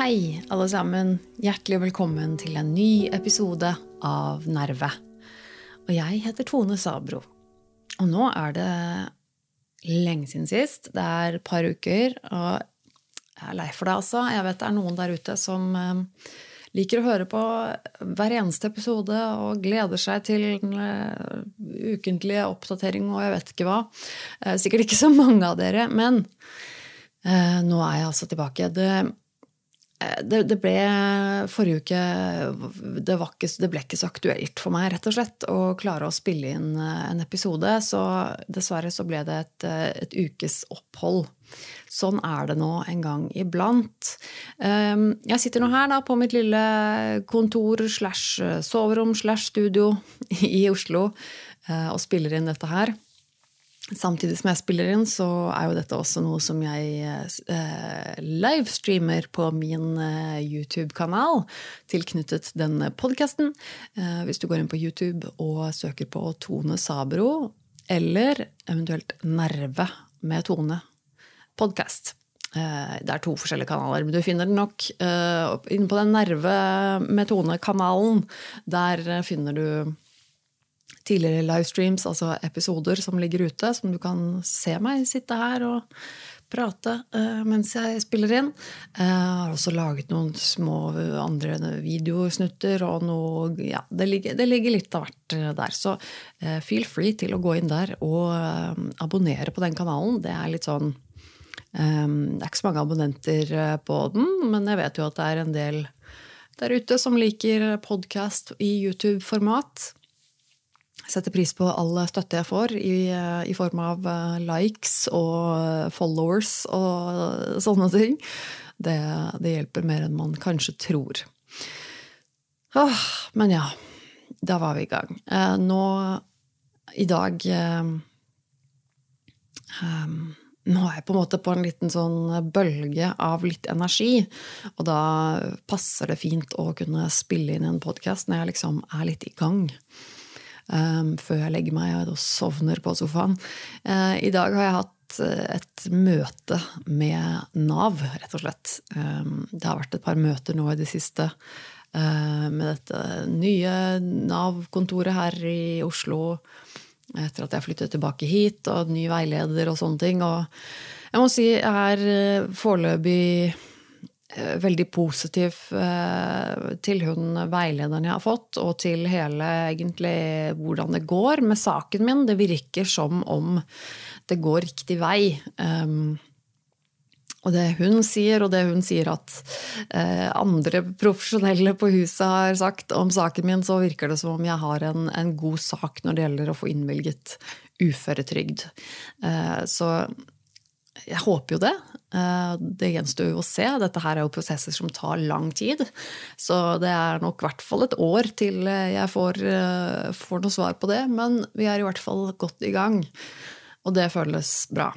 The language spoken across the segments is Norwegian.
Hei, alle sammen. Hjertelig velkommen til en ny episode av Nerve. Og jeg heter Tone Sabro. Og nå er det lenge siden sist. Det er et par uker, og jeg er lei for det, altså. Jeg vet det er noen der ute som eh, liker å høre på hver eneste episode og gleder seg til den uh, ukentlige oppdatering og jeg vet ikke hva. Uh, sikkert ikke så mange av dere, men nå er jeg altså tilbake. Det Eh, det, det, ble forrige uke det, ikke, det, ble ikke så aktuelt for meg, rett og slett, å klare å spille inn eh, en episode. Så dessverre så ble det et, eh, et ukes opphold. Sånn er det nå en gang iblant. Ehm, jeg sitter nå her da på mitt lille kontor slash soverom slash studio i Oslo og spiller inn dette her. Samtidig som jeg spiller inn, så er jo dette også noe som jeg eh, livestreamer på min eh, YouTube-kanal tilknyttet denne podkasten. Eh, hvis du går inn på YouTube og søker på Tone Sabro, eller eventuelt Nerve med Tone podkast. Eh, det er to forskjellige kanaler, men du finner den nok eh, inne på den Nerve med Tone-kanalen. Der eh, finner du tidligere livestreams, altså episoder som ligger ute, som du kan se meg sitte her og prate uh, mens jeg spiller inn. Jeg uh, har også laget noen små andre videosnutter og noe Ja, det ligger, det ligger litt av hvert eh, der. Så uh, feel free til å gå inn der og abonnere på den kanalen. Det er litt sånn um, Det er ikke så mange abonnenter på den, men jeg vet jo at det er en del der ute som liker podkast i YouTube-format setter pris på all støtte jeg får i, i, form av eh, likes og followers og sånne ting. Det, det hjelper mer enn man kanskje tror. Åh, men ja, da var vi i gang. Eh, nå i dag eh, um, nå er jeg på en måte på en liten sånn bølge av litt energi. Og da passer det fint å kunne spille inn en podkast når jeg liksom er litt i gang um, før jeg legger meg og sovner på sofaen. Uh, I dag har jeg hatt eh, et møte med Nav, rett og slett. Um, det har vært et par møter nå i det siste uh, med dette nye Nav-kontoret her i Oslo etter at jeg flyttet tilbake hit, og ny veileder og sånne ting. Og jeg må si jeg er foreløpig Eh, veldig positiv eh, til hun veilederen jeg har fått, og til hele egentlig hvordan det går med saken min. Det virker som om det går riktig vei. Um, og det hun sier, og det hun sier at eh, andre profesjonelle på huset har sagt om saken min, så virker det som om jeg har en, en god sak når det gjelder å få innvilget uføretrygd. Eh, så jeg håper jo det. Eh, det gjenstår jo å se. Dette her er jo prosesser som tar lang tid. Så det er nok i hvert fall et år til jeg får, eh, får noe svar på det. Men vi er i hvert fall godt i gang. Og det føles bra.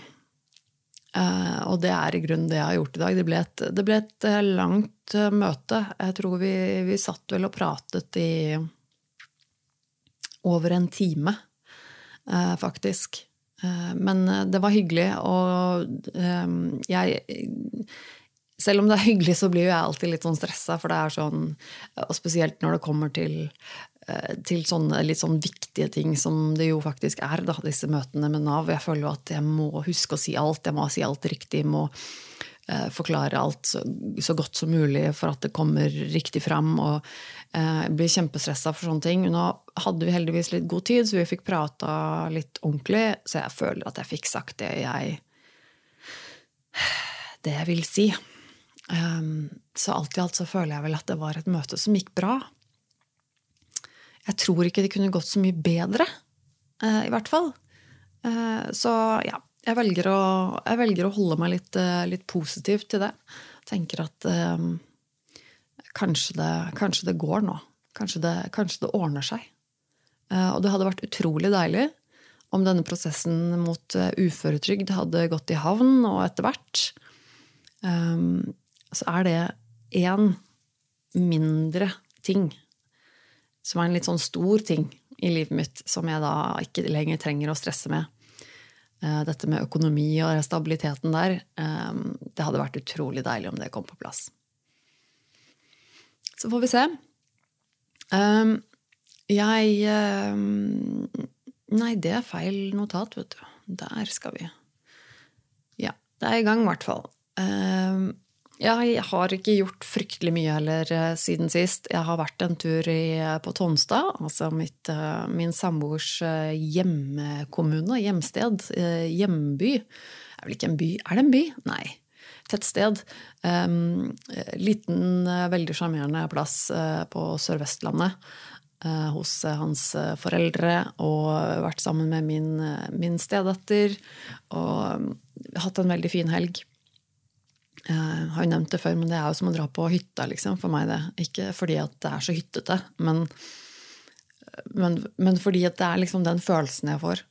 Eh, og det er i grunnen det jeg har gjort i dag. Det ble et, det ble et langt møte. Jeg tror vi, vi satt vel og pratet i over en time, faktisk. Eh, men eh, det var hyggelig, og eh, jeg selv om det er hyggelig, så blir jo jeg alltid litt sånn stressa, for det er sånn Og spesielt når det kommer til, til sånne litt sånn viktige ting som det jo faktisk er, da, disse møtene med Nav. Jeg føler jo at jeg må huske å si alt. Jeg må si alt riktig. må Eh, forklare alt så, så, godt som mulig for at det kommer riktig fram. Og eh, blir kjempestressa for sånne ting. Nå hadde vi heldigvis litt god tid, så vi fikk prata litt ordentlig. Så jeg føler at jeg fikk sagt det jeg Det jeg vil si. Um, så alt i alt så føler jeg vel at det var et møte som gikk bra. Jeg tror ikke det kunne gått så mye bedre, uh, i hvert fall. Uh, så ja, jeg velger å, jeg velger å holde meg litt, eh, litt positiv til det. Tenker at eh, kanskje, det, kanskje, det, går nå. Kanskje det, kanskje det ordner seg. Eh, og det hadde vært utrolig deilig om denne prosessen mot uh, uføretrygd hadde gått i havn, og etter hvert eh, så er det én mindre ting, som er en litt sånn stor ting i livet mitt, som jeg da ikke lenger trenger å stresse med. Uh, dette med økonomi og stabiliteten der, um, det hadde vært utrolig deilig om det kom på plass. Så får vi se. Um, jeg Nei, det er feil notat, vet du. Der skal vi. Ja, det er i gang, i hvert fall. Jeg har ikke gjort fryktelig mye heller eh, siden sist. Jeg har vært en tur i, på Tonstad, altså mitt, eh, min samboers eh, hjemkommune, hjemsted, hjemby. Er vel ikke en by? Er det en by? Nei. Tettsted. Um, liten, veldig sjarmerende plass på Sør-Vestlandet. Hos hans foreldre, og vært sammen med min, min stedatter. Og hatt en veldig fin helg. Jeg eh, har jo nevnt det før, men det er jo som å dra på hytta liksom, for meg. det. Ikke fordi at det er så hyttete, men, men, men fordi at det er liksom den følelsen jeg får.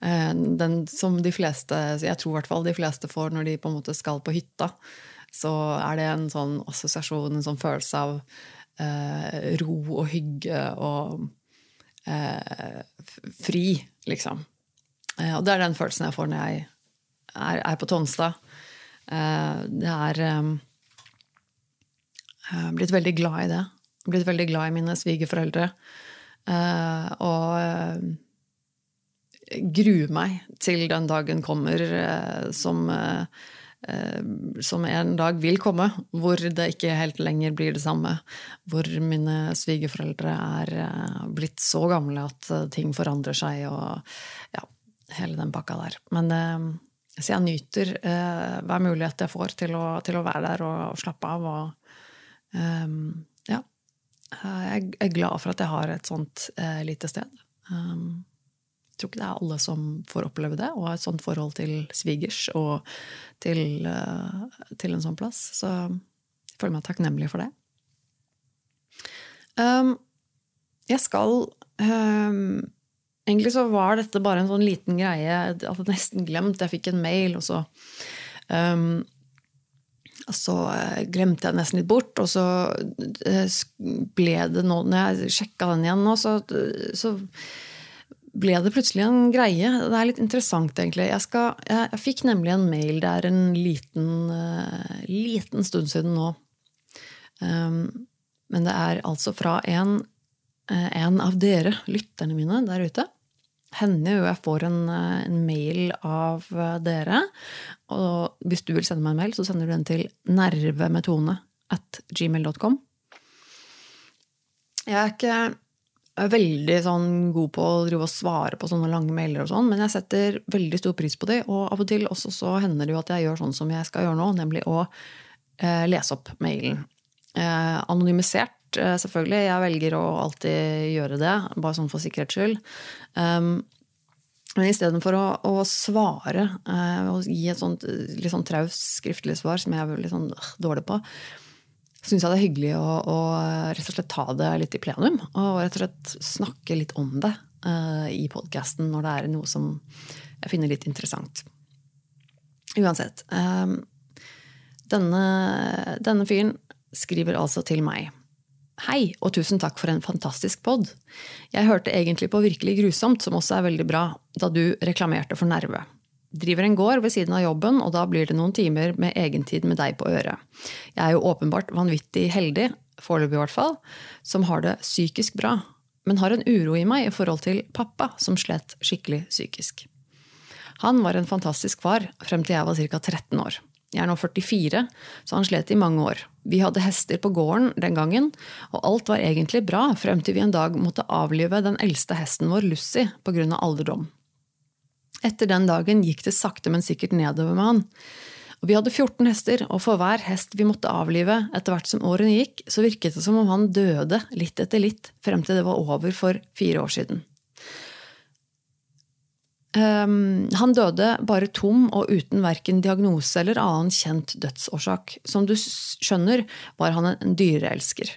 Eh, den som de fleste, jeg tror i hvert fall de fleste får når de på en måte skal på hytta. Så er det en sånn assosiasjon, en sånn følelse av eh, ro og hygge og eh, fri, liksom. Eh, og det er den følelsen jeg får når jeg er, er på Tonstad. Eh, det er eh, Jeg har blitt veldig glad i det. Blitt veldig glad i mine svigerforeldre. Eh, og gruer meg til den dagen kommer som som en dag vil komme, hvor det ikke helt lenger blir det samme. Hvor mine svigerforeldre er blitt så gamle at ting forandrer seg, og ja, hele den pakka der. Men så jeg nyter eh, hver mulighet jeg får til å, til å være der og, og, slappe av. Og, um, ja. Jeg er glad for at jeg har et sånt eh, lite sted. Um, jeg tror ikke det er alle som får oppleve det, og har et sånt forhold til svigers og til, uh, til en sånn plass. Så jeg føler meg takknemlig for det. Um, jeg skal um, Egentlig så var dette bare en sånn liten greie. Jeg hadde nesten glemt. Jeg fikk en mail, og så um, så eh, glemte jeg nesten litt bort, og så eh, ble det nå Når jeg sjekka den igjen nå, så, så, ble det plutselig en greie. Det er litt interessant, egentlig. Jeg, skal, jeg, jeg fikk nemlig en mail. Det er en liten, uh, liten stund siden nå. Um, men det er altså fra en, en av dere, lytterne mine der ute, hender jo jeg får en, eh, en, mail av eh, dere. Og hvis du vil sende meg en mail, så sender du den til nervemetone at gmail.com. Jeg er ikke veldig sånn god på å drive og svare på sånne lange mailer, og sånn, men jeg setter veldig stor pris på de, og av og til også så hender det jo at jeg gjør sånn som jeg skal gjøre nå, nemlig å eh, lese opp mailen. Eh, anonymisert Eh, selvfølgelig. Jeg velger å alltid gjøre det, bare sånn for sikkerhets skyld. Um, men istedenfor å, å svare uh, og gi et sånt litt sånn traust skriftlig svar, som jeg er litt sånn dårlig på, syns jeg det er hyggelig å, å, rett og slett ta det litt i plenum. Og rett og slett snakke litt om det i podkasten når det er noe som jeg finner litt interessant. Uansett. Denne, denne fyren skriver altså til meg. Hei, og tusen takk for en fantastisk pod. Jeg hørte egentlig på Virkelig grusomt, som også er veldig bra, da du reklamerte for Nerve. Driver en gård ved siden av jobben, og da blir det noen timer med egentid med deg på øret. Jeg er jo åpenbart vanvittig heldig, foreløpig i hvert fall, som har det psykisk bra, men har en uro i meg i forhold til pappa, som slet skikkelig psykisk. Han var en fantastisk far frem til jeg var ca. 13 år. Jeg er nå 44, så han slet i mange år. Vi hadde hester på gården den gangen, og alt var egentlig bra frem til vi en dag måtte avlive den eldste hesten vår, Lucy, av alderdom. Etter den dagen gikk det sakte, men sikkert nedover med han. Og vi hadde 14 hester, og for hver hest vi måtte avlive etter hvert som årene gikk, så virket det som om han døde litt etter litt frem til det var over for fire år siden. Um, han døde bare tom og uten verken diagnose eller annen kjent dødsårsak. Som du skjønner, var han en dyreelsker.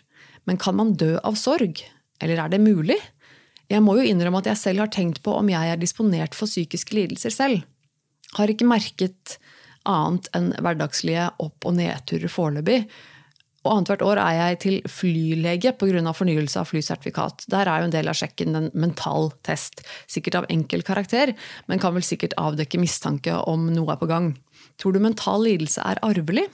Men kan man dø av sorg? Eller er det mulig? Jeg må jo innrømme at jeg selv har tenkt på om jeg er disponert for psykiske lidelser selv. Har ikke merket annet enn hverdagslige opp- og nedturer foreløpig. Og annethvert år er jeg til flylege pga. fornyelse av flysertifikat. Der er jo en del av sjekken en mental test. Sikkert av enkel karakter, men kan vel sikkert avdekke mistanke om noe er på gang. Tror du mental lidelse er arvelig?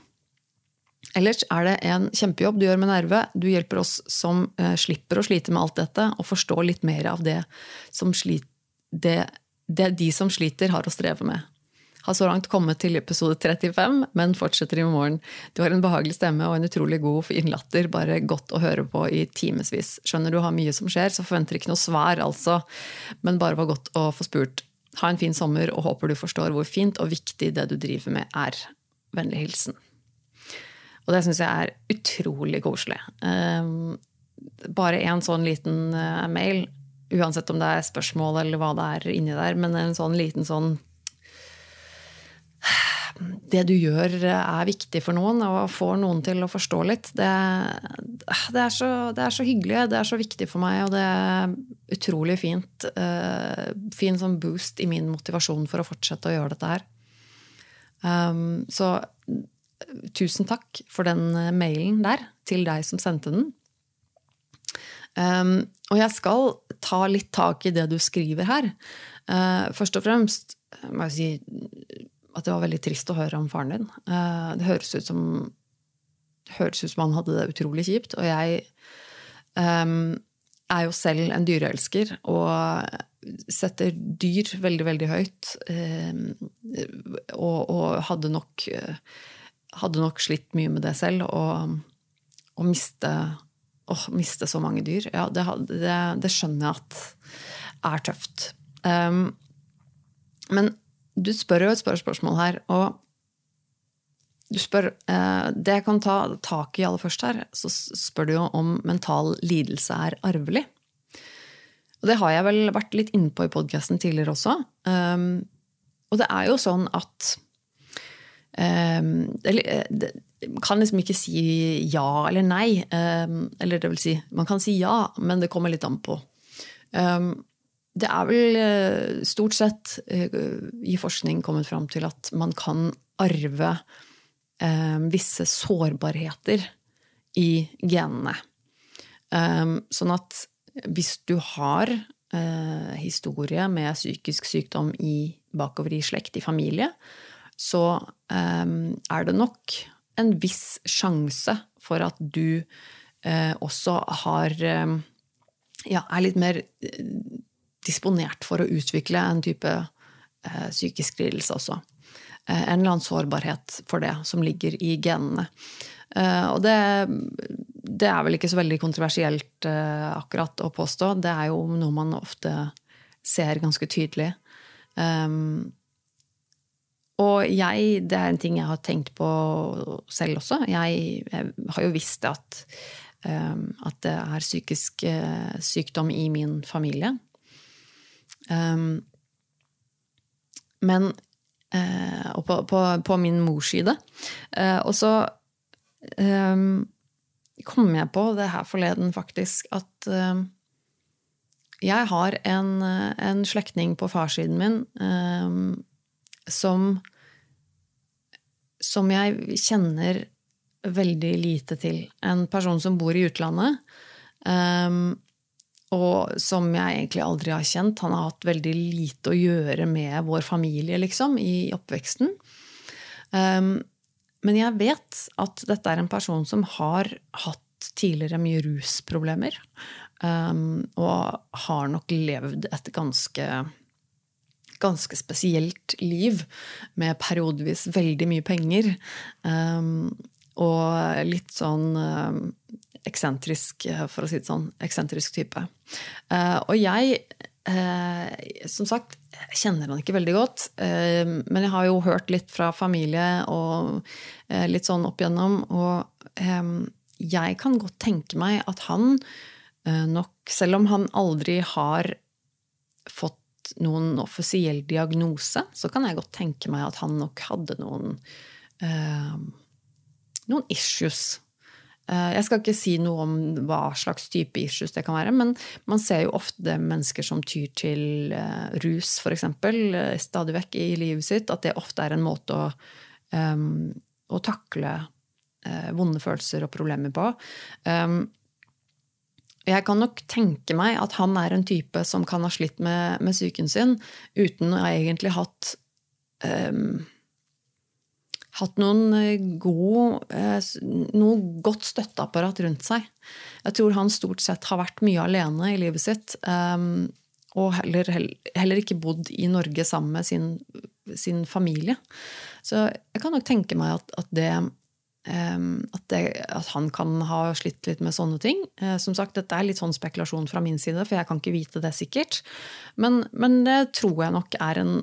Ellers er det en kjempejobb du gjør med Nerve. Du hjelper oss som eh, slipper å slite med alt dette, og forstår litt mer av det som slit, det, det de som sliter, har å streve med har så langt kommet til episode 35, men fortsetter i morgen. Du har en behagelig stemme og en utrolig god fin latter. Bare godt å høre på i timevis. Skjønner du har mye som skjer, så forventer ikke noe svar, altså. Men bare var godt å få spurt. Ha en fin sommer, og håper du forstår hvor fint og viktig det du driver med, er. Vennlig hilsen. Og det syns jeg er utrolig koselig. Ehm, bare en sånn liten eh, mail, uansett om det er spørsmål eller hva det er inni der, men en sånn liten sånn det du gjør, er viktig for noen og får noen til å forstå litt. Det, det, er, så, det er, så, hyggelig, det er så viktig for meg, og det er utrolig fint. Uh, fin sånn boost i min motivasjon for å fortsette å gjøre dette her. Um, så tusen takk for den mailen der, til deg som sendte den. Um, og jeg skal ta litt tak i det du skriver her. Uh, først og fremst må jeg si at det var veldig trist å høre om faren din. Eh, det høres ut som, høres ut som han hadde det utrolig kjipt. Og jeg um, er jo selv en dyreelsker og setter dyr veldig, veldig høyt. Um, og, og, hadde nok hadde nok slitt mye med det selv. Og, og miste, å, miste så mange dyr. Ja, det, det, det, skjønner jeg at er tøft. Um, men du spør jo et spørsmål her, og du spør eh, Det jeg kan ta tak i aller først her, så spør du jo om mental lidelse er arvelig. Og det har jeg vel vært litt inne på i podkasten tidligere også. Um, og det er jo sånn at um, det, Man kan liksom ikke si ja eller nei. Um, eller det vil si, man kan si ja, men det kommer litt an på. Um, det er vel eh, stort sett eh, i forskning kommet fram til at man kan arve eh, visse sårbarheter i genene. Sånn at hvis du har historie med psykisk sykdom i, bakover i slekt, i familie, så er det nok en viss sjanse for at du også har ja, er litt mer disponert for å utvikle en type eh, psykisk lidelse også. Eh, en eller annen sårbarhet for det som ligger i genene. Eh, og det, det, er vel ikke så veldig kontroversielt eh, akkurat å påstå. Det er jo noe man ofte ser ganske tydelig. Um, og jeg, det er en ting jeg har tenkt på selv også. Jeg, jeg har jo visst at, um, at det er psykisk uh, sykdom i min familie. Um, men uh, Og på, på, på, min mors side. Uh, og så um, kom jeg på det her forleden, faktisk, at uh, jeg har en, en slektning på farssiden min um, som Som jeg kjenner veldig lite til. En person som bor i utlandet. Um, og som jeg egentlig aldri har kjent. Han har hatt veldig lite å gjøre med vår familie, liksom, i oppveksten. Um, men jeg vet at dette er en person som har hatt tidligere mye rusproblemer. Um, og har nok levd et ganske ganske spesielt liv, med periodevis veldig mye penger. Um, og litt sånn eksentrisk, eh, for å si det sånn. Eksentrisk type. Eh, og jeg, eh, som sagt, kjenner han ikke veldig godt. Men jeg har jo hørt litt fra familie og litt sånn opp igjennom. Og jeg kan godt tenke meg at han nok, selv om han aldri har fått noen offisiell diagnose, så kan jeg godt tenke meg at han nok hadde noen noen issues jeg skal ikke si noe om hva slags type issues det kan være, men man ser jo ofte mennesker som tyr til eh, rus, f.eks., eh, stadig vekk i livet sitt, at det ofte er en måte å um, å takle uh, vonde følelser og problemer på. Um, jeg kan nok tenke meg at han er en type som kan ha slitt med, med psyken sin uten å egentlig hatt um, hatt noen god, noe godt støtteapparat rundt seg. Jeg tror han stort sett har vært mye alene i livet sitt. Um, og heller, heller, ikke bodd i Norge sammen med sin, sin, familie. Så jeg kan nok tenke meg at, at, det, um, at, det, at han kan ha slitt litt med sånne ting. Uh, som sagt, dette er litt sånn spekulasjon fra min side, for jeg kan ikke vite det sikkert. Men, men det tror jeg nok er en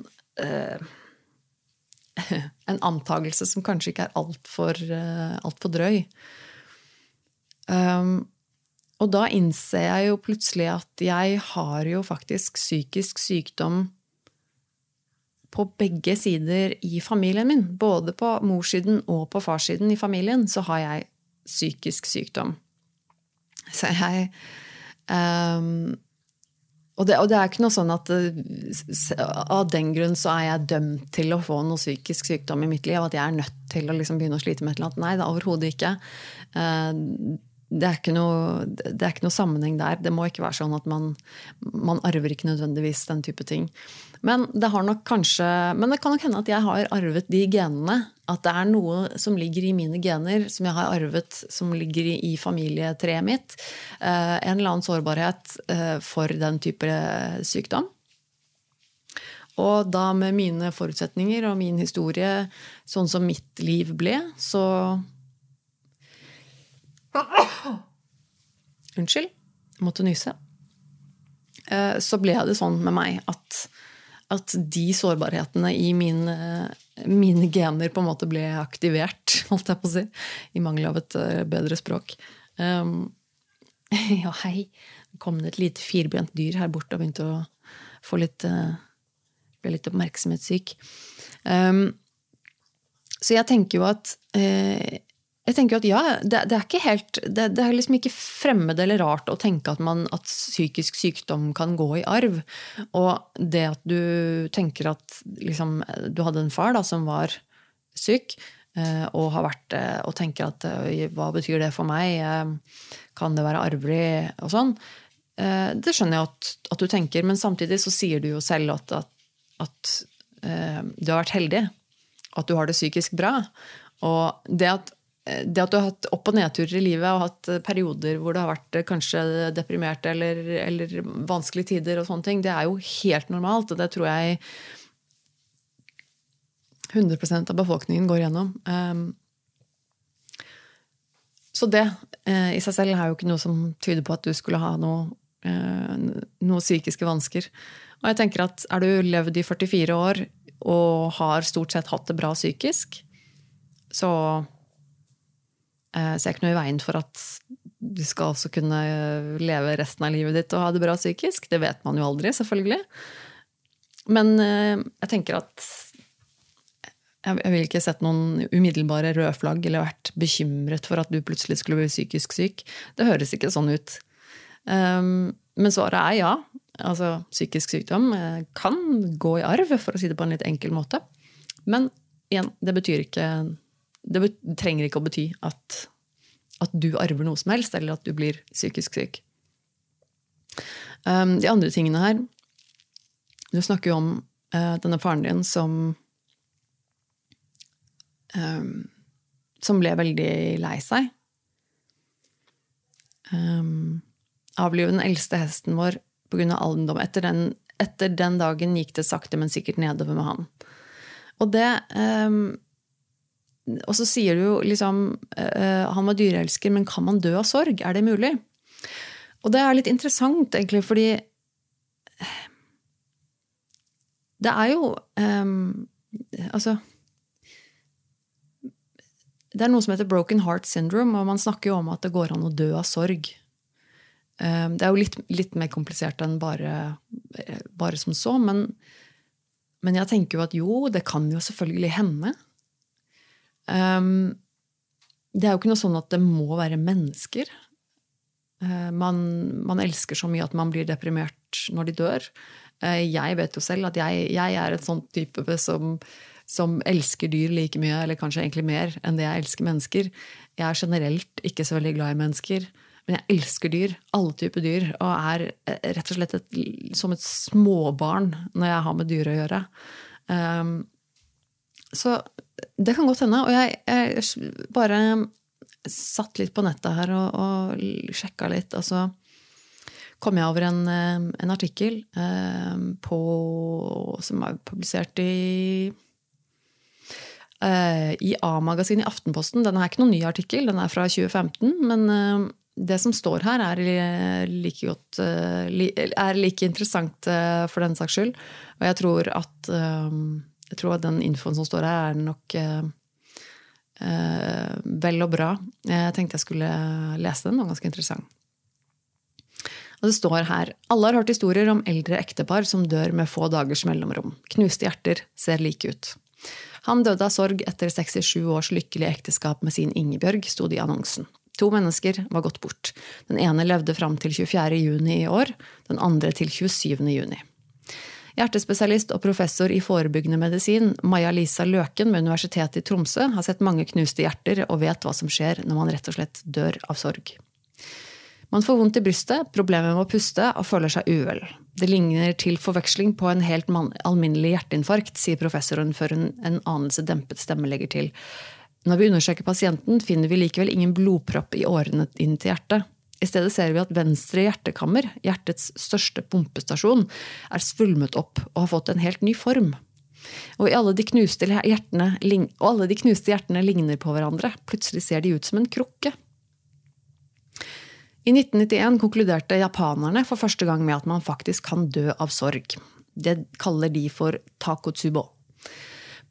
en antagelse som kanskje ikke er altfor uh, alt for drøy. Um, og da innser jeg jo plutselig at jeg har jo faktisk psykisk sykdom på begge sider i familien min. Både på morssiden og på farssiden i familien så har jeg psykisk sykdom. Så jeg um, og, det, og det, er ikke noe sånn at av den grunn så er jeg dømt til å få noe psykisk sykdom i mitt liv. At jeg er nødt til å liksom begynne å slite med et eller annet. Nei, det er overhodet ikke. Det er, noe, det er, ikke noe, sammenheng der. Det må ikke være sånn at man, man arver ikke nødvendigvis den type ting. Men det, kanskje, men det kan nok hende at jeg har arvet de genene. At det er noe som ligger i mine gener, som jeg har arvet, som ligger i, familietreet mitt. Eh, en eller annen sårbarhet eh, for den type sykdom. Og da med mine forutsetninger og min historie, sånn som mitt liv ble, så Unnskyld, måtte nyse. Eh, så ble det sånn med meg at, at de sårbarhetene i mine, mine, gener på en måte ble aktivert, holdt jeg på å si. I mangel av et eh, bedre språk. Um, ja, hei. Det kom det et lite firbent dyr her borte og begynte å få litt Ble litt oppmerksomhetssyk. Um, så jeg tenker jo at uh, jeg tenker at ja, det, det er ikke helt det, det, er liksom ikke fremmed eller rart å tenke at, man, at, psykisk sykdom kan gå i arv. Og det at du tenker at liksom, du hadde en far da, som var syk, eh, og har vært og tenker at eh, hva betyr det for meg, eh, kan det være arvelig, og sånn. Det skjønner jeg at, at du tenker, men samtidig så sier du jo selv at, at du har vært heldig. At du har det psykisk bra. Og det at det at du har hatt opp- og nedturer i livet og hatt perioder hvor du har vært kanskje deprimert eller, eller vanskelige tider, og sånne ting, det er jo helt normalt. Og det tror jeg 100% av befolkningen går gjennom. Ehm, så det eh, i seg selv er jo ikke noe som tyder på at du skulle ha noe, eh, noe psykiske vansker. Og jeg tenker at er du levd i 44 år og har stort sett hatt det bra psykisk, så Eh, er ikke noe i veien for at du skal også kunne leve resten av livet ditt og ha det bra psykisk. Det vet man jo aldri, selvfølgelig. Men eh, jeg tenker at jeg vil ikke sett noen umiddelbare røde flagg eller vært bekymret for at du plutselig skulle bli psykisk syk. Det høres ikke sånn ut. Ehm, men svaret er ja. Altså, psykisk sykdom eh, kan gå i arv, for å si det på en litt enkel måte. Men igjen, det betyr ikke det trenger ikke å bety at, at, du arver noe som helst, eller at du blir psykisk syk. Um, de andre tingene her Du snakker jo om uh, denne faren din som um, Som ble veldig lei seg. Um, avlive den eldste hesten vår pga. alderdom. Etter den, etter den dagen gikk det sakte, men sikkert nedover med han. Og det um, og så sier du jo liksom uh, Han var dyreelsker, men kan man dø av sorg? Er det mulig? Og det er litt interessant, egentlig, fordi Det er jo um, Altså Det er noe som heter broken heart syndrome, og man snakker jo om at det går an å dø av sorg. Um, det er jo litt, litt mer komplisert enn bare, bare som så, men, men jeg tenker jo at jo, det kan jo selvfølgelig hende. Um, det er jo ikke noe sånn at det må være mennesker. Uh, man, man, elsker så mye at man blir deprimert når de dør. Uh, jeg vet jo selv at jeg, jeg er et sånt type som som elsker dyr like mye, eller kanskje egentlig mer, enn det jeg elsker mennesker. Jeg er generelt ikke så veldig glad i mennesker. Men jeg elsker dyr. Alle typer dyr. Og er eh, rett og slett et, som et småbarn når jeg har med dyr å gjøre. Um, så det kan godt hende. Og jeg, jeg, bare satt litt på nettet her og, og sjekka litt. Og så kom jeg over en, eh, en artikkel eh, på, som er publisert i eh, i A-magasinet i Aftenposten. Den er ikke noen ny artikkel, den er fra 2015. Men eh, det som står her, er like, godt, eh, er like interessant eh, for den saks skyld. Og jeg tror at, eh, jeg tror at den infoen som står her, er nok vel og bra. Jeg tenkte jeg skulle lese den, den var ganske interessant. Og det står her alle har hørt historier om eldre ektepar som dør med få dagers mellomrom. Knuste hjerter ser like ut. Han døde av sorg etter 67 års lykkelig ekteskap med sin Ingebjørg, sto det i annonsen. To mennesker var gått bort. Den ene levde fram til 24. juni i år, den andre til 27. juni. Hjertespesialist og professor i forebyggende medisin Maja-Lisa Løken ved Universitetet i Tromsø har sett mange knuste hjerter og vet hva som skjer når man rett og slett dør av sorg. Man får vondt i brystet, problemer med å puste og føler seg uvel. Det ligner til forveksling på en helt alminnelig hjerteinfarkt, sier professoren før hun en anelse dempet stemme legger til. Når vi undersøker pasienten, finner vi likevel ingen blodpropp i årene inn til hjertet. I stedet ser vi at venstre hjertekammer, hjertets største pumpestasjon, er svulmet opp og har fått en helt ny form. Og, alle de hjertene, og alle de knuste hjertene ligner på hverandre. Plutselig ser de ut som en krukke. I 1991 konkluderte japanerne for første gang med at man faktisk kan dø av sorg. Det kaller de for takotsubo.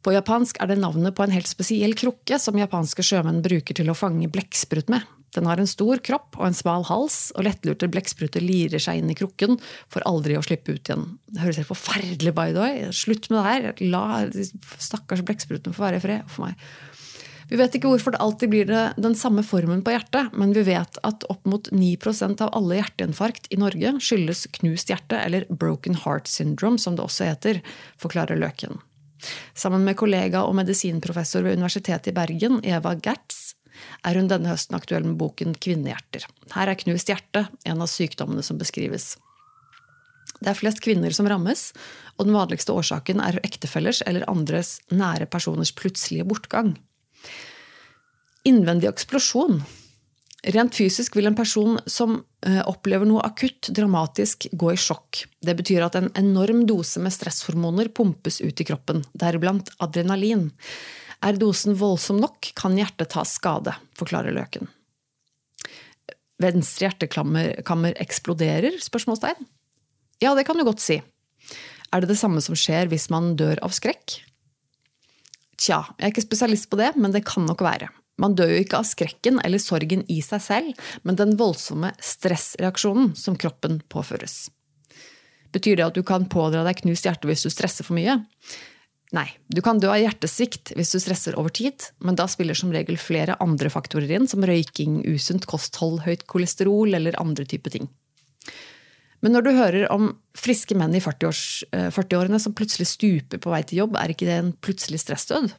På japansk er det navnet på en helt spesiell krukke som japanske sjømenn bruker til å fange blekksprut med. Den har en stor kropp og en smal hals, og lettlurte blekkspruter lirer seg inn i krukken for aldri å slippe ut igjen. Det høres helt forferdelig by the way. Slutt med det her. La stakkars blekksprutene få være i fred. for meg. Vi vet ikke hvorfor det alltid blir det den samme formen på hjertet, men vi vet at opp mot 9% av alle hjerteinfarkt i Norge skyldes knust hjerte, eller broken heart syndrome, som det også heter, forklarer Løken. Sammen med kollega og medisinprofessor ved Universitetet i Bergen, Eva Gertz, er hun denne høsten aktuell med boken Kvinnehjerter. Her er knust hjerte en av sykdommene som beskrives. Det er flest kvinner som rammes, og den vanligste årsaken er ektefellers eller andres nære personers plutselige bortgang. Innvendig eksplosjon Rent fysisk vil en person som eh, opplever noe akutt dramatisk, gå i sjokk. Det betyr at en enorm dose med stresshormoner pumpes ut i kroppen, deriblant adrenalin. Er dosen voldsom nok, kan hjertet ta skade, forklarer Løken. Venstre hjertekammer eksploderer? spørsmålstegn. Ja, det kan du godt si. Er det det samme som skjer hvis man dør av skrekk? Tja, jeg er ikke spesialist på det, men det kan nok være. Man dør jo ikke av skrekken eller sorgen i seg selv, men den voldsomme stressreaksjonen som kroppen påføres. Betyr det at du kan pådra deg knust hjerte hvis du stresser for mye? Nei, du kan dø av hjertesvikt hvis du stresser over tid, men da spiller som regel flere andre faktorer inn, som røyking, usunt kosthold, høyt kolesterol eller andre typer ting. Men når du hører om friske menn i 40-årene 40 som plutselig stuper på vei til jobb, er ikke det en plutselig stressdød?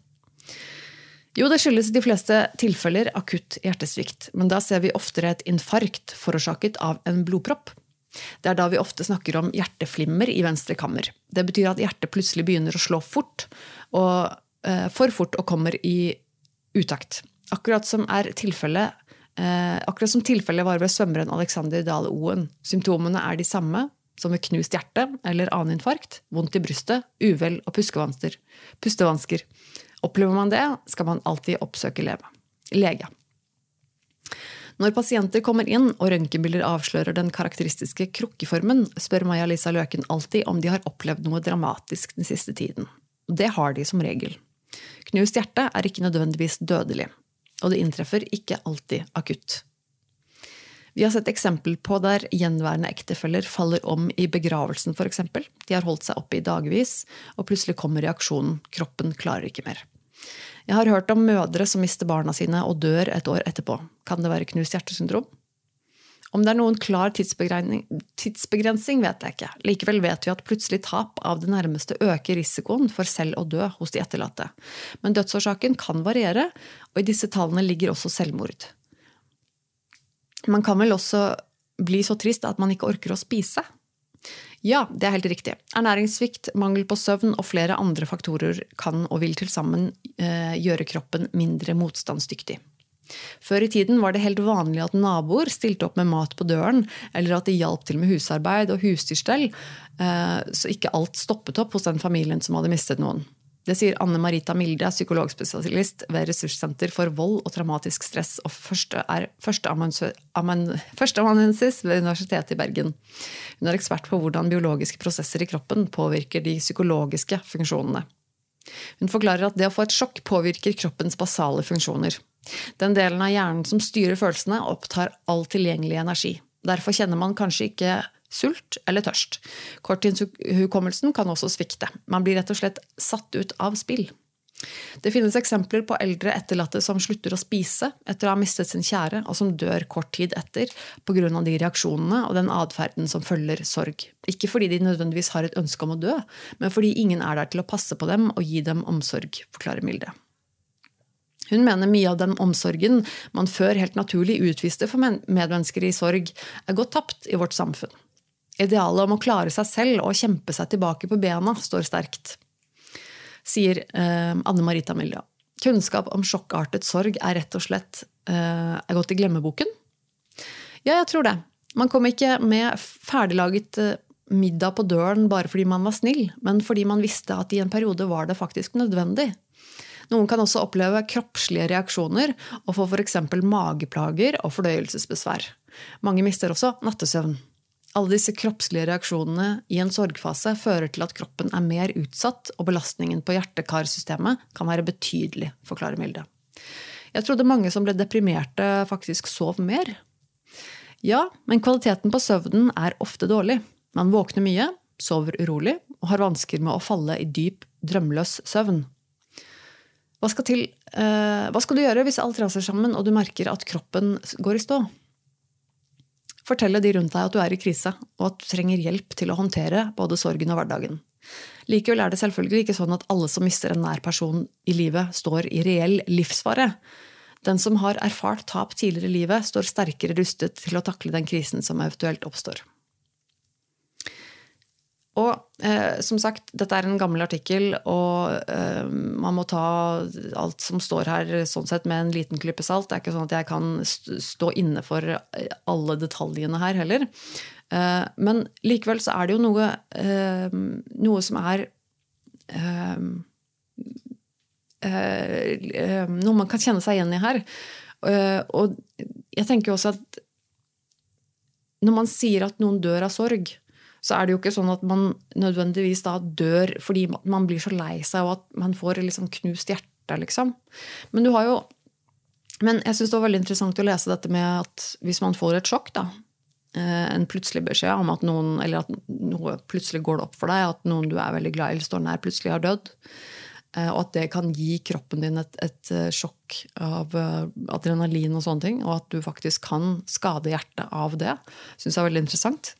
Jo, det skyldes i de fleste tilfeller akutt hjertesvikt, men da ser vi oftere et infarkt forårsaket av en blodpropp. Det er da vi ofte snakker om hjerteflimmer i venstre kammer. Det betyr at hjertet plutselig begynner å slå fort, og, eh, for fort og kommer i utakt. Akkurat som er tilfellet eh, akkurat som tilfellet var ved svømmeren Alexander Dahl Oen. Symptomene er de samme som ved knust hjerte eller annen infarkt, vondt i brystet, uvel og pustevansker. Opplever man det, skal man alltid oppsøke lege. Når pasienter kommer inn og røntgenbilder avslører den karakteristiske krukkeformen, spør Maja-Lisa Løken alltid om de har opplevd noe dramatisk den siste tiden. Det har de som regel. Knust hjerte er ikke nødvendigvis dødelig, og det inntreffer ikke alltid akutt. Vi har sett eksempel på der gjenværende ektefeller faller om i begravelsen, f.eks. De har holdt seg oppe i dagevis, og plutselig kommer reaksjonen kroppen klarer ikke mer. Jeg har hørt om mødre som mister barna sine og dør et år etterpå. Kan det være knust hjertesyndrom? Om det er noen klar tidsbegrensning, vet jeg ikke. Likevel vet vi at plutselig tap av det nærmeste øker risikoen for selv å dø hos de etterlatte. Men dødsårsaken kan variere, og i disse tallene ligger også selvmord. Man kan vel også bli så trist at man ikke orker å spise? Ja, det er helt riktig. Ernæringssvikt, mangel på søvn og flere andre faktorer kan og vil til sammen eh, gjøre kroppen mindre motstandsdyktig. Før i tiden var det helt vanlig at naboer stilte opp med mat på døren, eller at de hjalp til med husarbeid og husdyrstell, eh, så ikke alt stoppet opp hos den familien som hadde mistet noen. Det sier Anne Marita Milde, psykologspesialist ved Ressurssenter for vold og traumatisk stress og første er førsteamanuensis ved Universitetet i Bergen. Hun er ekspert på hvordan biologiske prosesser i kroppen påvirker de psykologiske funksjonene. Hun forklarer at det å få et sjokk påvirker kroppens basale funksjoner. Den delen av hjernen som styrer følelsene, opptar all tilgjengelig energi. Derfor kjenner man kanskje ikke sult eller tørst. Korttidshukommelsen kan også svikte. Man blir rett og slett satt ut av spill. Det finnes eksempler på eldre etterlatte som slutter å spise etter å ha mistet sin kjære, og som dør kort tid etter pga. de reaksjonene og den atferden som følger sorg. Ikke fordi de nødvendigvis har et ønske om å dø, men fordi ingen er der til å passe på dem og gi dem omsorg, forklarer Milde. Hun mener mye av den omsorgen man før helt naturlig utviste for medmennesker i sorg, er gått tapt i vårt samfunn. Idealet om å klare seg selv og kjempe seg tilbake på bena står sterkt, sier eh, Anne Marita Milja. Kunnskap om sjokkartet sorg er rett og slett eh, er gått i glemmeboken? Ja, jeg tror det. Man kom ikke med ferdiglaget eh, middag på døren bare fordi man var snill, men fordi man visste at i en periode var det faktisk nødvendig. Noen kan også oppleve kroppslige reaksjoner og få f.eks. mageplager og fordøyelsesbesvær. Mange mister også nattesøvn. Alle disse kroppslige reaksjonene i en sorgfase fører til at kroppen er mer utsatt, og belastningen på hjerte-karsystemet kan være betydelig, forklarer Milde. Jeg trodde mange som ble deprimerte, faktisk sov mer. Ja, men kvaliteten på søvnen er ofte dårlig. Man våkner mye, sover urolig og har vansker med å falle i dyp, drømløs søvn. Hva skal, til, eh, hva skal du gjøre hvis alt raser sammen og du merker at kroppen går i stå? Fortelle de rundt deg at du er i krise, og at du trenger hjelp til å håndtere både sorgen og hverdagen. Likevel er det selvfølgelig ikke sånn at alle som mister en nær person i livet, står i reell livsfare. Den som har erfart tap tidligere i livet, står sterkere rustet til å takle den krisen som eventuelt oppstår. Og eh, som sagt, dette er en gammel artikkel, og eh, man må ta alt som står her sånn sett med en liten klype salt. Det er ikke sånn at jeg kan stå inne for eh, alle detaljene her heller. Eh, men likevel så er det jo noe, eh, noe som er eh, Noe man kan kjenne seg igjen i her. og jeg tenker også at når man sier at noen dør av sorg, så er det jo ikke sånn at man nødvendigvis da dør fordi man blir så lei seg, og at man får liksom knust hjerte, liksom. Men du har jo Men jeg syns det var veldig interessant å lese dette med at hvis man får et sjokk, da, eh, en plutselig beskjed om at noen, eller at noe plutselig går det opp for deg, at noen du er veldig glad i eller står nær, plutselig har dødd. Eh, og at det kan gi kroppen din et, et eh, sjokk av adrenalin og sånne ting. Og at du faktisk kan skade hjertet av det. Syns jeg er veldig interessant.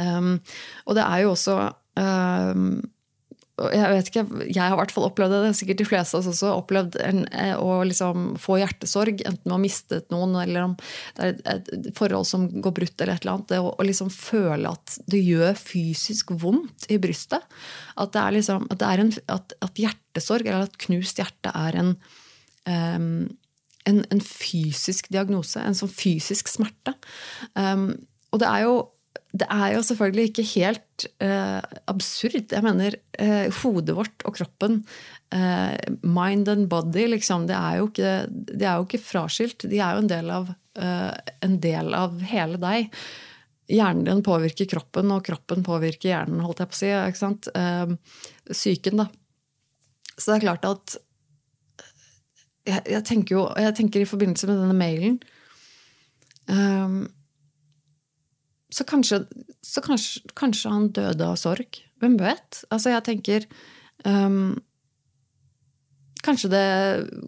Um, og det er jo også um, jeg vet ikke, jeg har i hvert fall opplevd det, sikkert de fleste av oss også, opplevd en, eh, å liksom få hjertesorg, enten med å ha mistet noen, eller om det er et forhold som går brutt, eller et eller annet. Det å, å liksom føle at det gjør fysisk vondt i brystet. At, det er liksom, at, det er en, at, at hjertesorg, eller at knust hjerte, er en, um, en, en, fysisk diagnose. En sånn fysisk smerte. Um, og det er jo det er jo selvfølgelig ikke helt uh, absurd. Jeg mener, uh, hodet vårt og kroppen, uh, mind and body, liksom, det er, ikke, det er, jo ikke, fraskilt. De er jo en del av, en del av hele deg. Hjernen din påvirker kroppen, og kroppen påvirker hjernen, holdt jeg på å si. ikke sant? Psyken, da. Så det er klart at jeg, jeg, tenker jo jeg tenker i forbindelse med denne mailen um, så kanskje, så kanskje, kanskje han døde av sorg. Hvem vet? Altså, jeg tenker um, Kanskje det,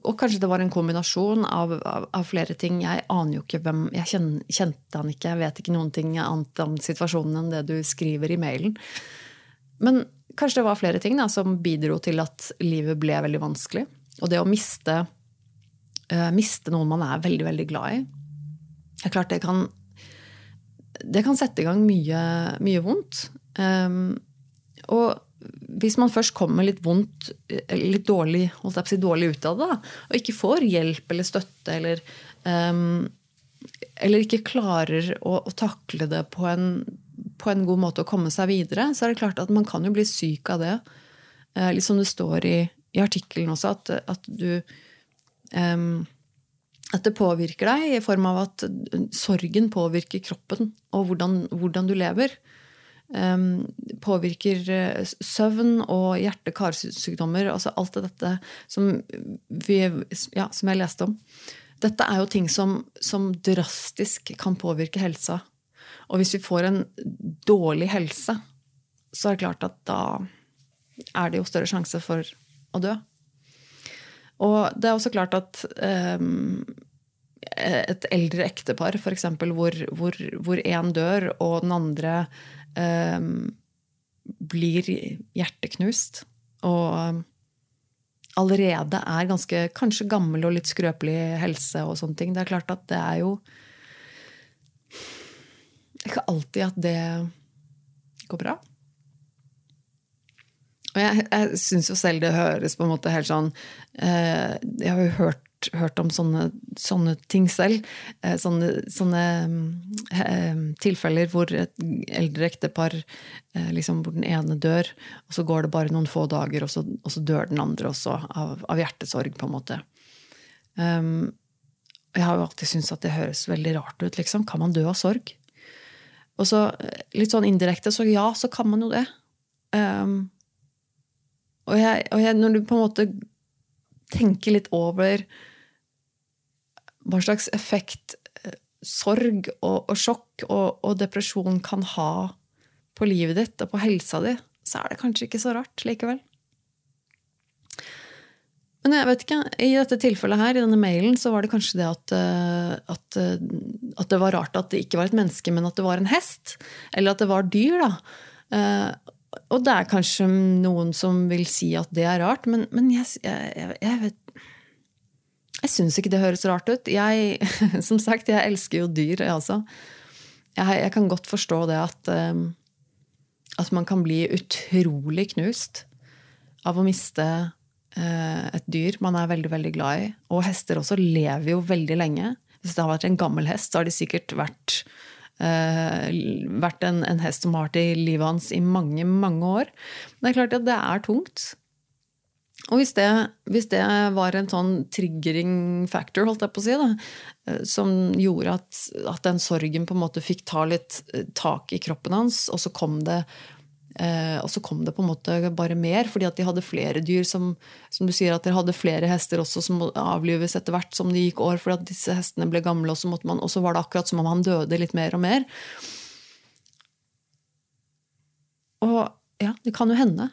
og kanskje det var en kombinasjon av, av, av flere ting. Jeg aner jo ikke hvem Jeg kjente, kjente han ikke, jeg vet ikke noen ting annet om situasjonen enn det du skriver i mailen. Men kanskje det var flere ting da, som bidro til at livet ble veldig vanskelig. Og det å miste, uh, miste noen man er veldig, veldig glad i Det er klart det kan, det kan sette i gang mye, mye vondt. Um, og hvis man først kommer litt vondt, litt dårlig, si, dårlig ut av det, og ikke får hjelp eller støtte, eller, um, eller ikke klarer å, å takle det på en, på en, god måte å komme seg videre, så er det klart at man kan jo bli syk av det. Uh, litt som det står i, i artikkelen også, at, at du um, at det påvirker deg i form av at sorgen påvirker kroppen og hvordan, hvordan du lever. Um, påvirker uh, søvn og hjerte-karsykdommer. Altså alt dette som, vi, ja, som, jeg leste om. Dette er jo ting som, som, drastisk kan påvirke helsa. Og hvis vi får en dårlig helse, så er det klart at da er det jo større sjanse for å dø. Og det er også klart at um, et eldre ektepar, f.eks., hvor, hvor, hvor en dør, og den andre um, blir hjerteknust og allerede er ganske kanskje gammel og litt skrøpelig helse og sånne ting. Det er klart at det er jo ikke alltid at det går bra. Og jeg, jeg syns jo selv det høres på en måte helt sånn Jeg har jo hørt hørt om sånne, sånne ting selv. Eh, sånne, sånne eh, tilfeller hvor et eldre ektepar eh, liksom, Hvor den ene dør, og så går det bare noen få dager, og så, og så dør den andre også av, av, hjertesorg, på en måte. Um, jeg har jo alltid syntes at det høres veldig rart ut. liksom. Kan man dø av sorg? Og så litt sånn indirekte, så ja, så kan man jo det. Um, og, jeg, og jeg, når du på en måte tenker litt over hva slags effekt eh, sorg og, og sjokk og, og, depresjon kan ha på livet ditt og på helsa di, så er det kanskje ikke så rart likevel. Men jeg vet ikke, i dette tilfellet her, i denne mailen, så var det kanskje det at, eh, at, eh, at, det var rart at det ikke var et menneske, men at det var en hest. Eller at det var dyr, da. Og det er kanskje noen som vil si at det er rart, men, men jeg, jeg, jeg, vet jeg syns ikke det høres rart ut. Jeg, som sagt, jeg elsker jo dyr, jeg også. Jeg, jeg kan godt forstå det at, um, at man kan bli utrolig knust av å miste uh, et dyr man er veldig, veldig glad i. Og hester også lever jo veldig lenge. Hvis det har vært en gammel hest, så har de sikkert vært, uh, vært en, en, hest som har vært i livet hans i mange, mange år. Men det er klart at det er tungt. Og hvis det, hvis det, var en sånn triggering factor, holdt jeg på å si, da, eh, som gjorde at, at, den sorgen på en måte fikk ta litt eh, tak i kroppen hans, og så kom det eh, og så kom det på en måte bare mer, fordi at de hadde flere dyr. Som, som du sier, at dere hadde flere hester også som avlives etter hvert som det gikk år, fordi at disse hestene ble gamle, og så, man, og så var det akkurat som om han døde litt mer og mer. Og ja, det kan jo hende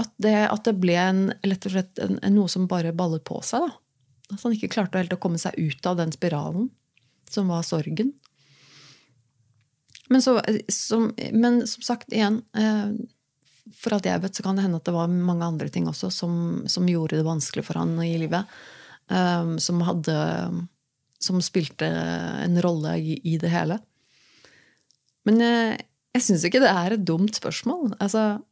at det, at det ble en, rett og slett en, en, noe som bare ballet på seg. Da. At han ikke klarte helt å komme seg ut av den spiralen som var sorgen. Men, så, som, men som sagt, igjen eh, For alt jeg vet, så kan det hende at det var mange andre ting også som, som gjorde det vanskelig for han i livet. Um, som hadde Som spilte en rolle i, i det hele. Men jeg, jeg syns ikke det er et dumt spørsmål. Altså,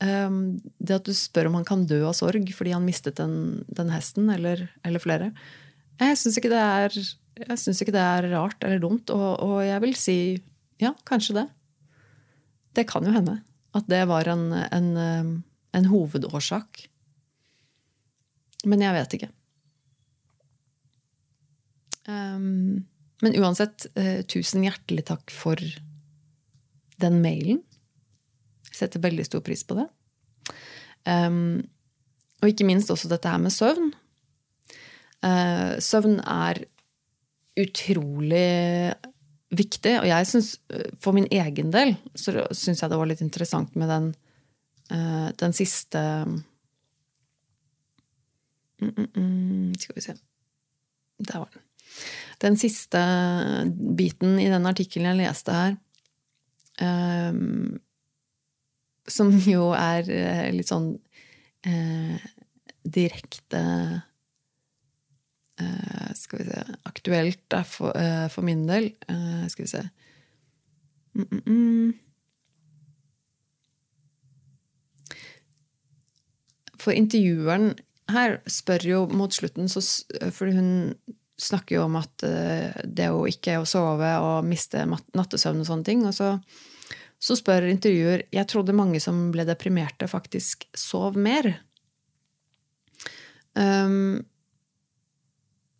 det at du spør om han kan dø av sorg fordi han mistet den, den hesten, eller, eller, flere Jeg syns ikke, ikke, det er rart eller dumt, og, og, jeg vil si ja, kanskje det. Det kan jo hende at det var en, en, en hovedårsak. Men jeg vet ikke. Um, men uansett, uh, tusen hjertelig takk for den mailen. Jeg Setter veldig stor pris på det. Um, og ikke minst også dette her med søvn. Uh, søvn er utrolig viktig, og jeg syns for min egen del så syns jeg det var litt interessant med den, uh, den siste mm, mm, mm, Skal vi se Der var den. Den siste biten i den artikkelen jeg leste her, um, som jo er litt sånn uh, direkte uh, Skal vi se Aktuelt da, for, for, min del. skal vi se mm, mm, mm. For intervjueren her spør jo mot slutten, så, fordi hun snakker jo om at uh, det å ikke å sove og miste nattesøvn og sånne ting. Og så, så spør intervjuer Jeg trodde mange som ble deprimerte, faktisk sov mer. Um,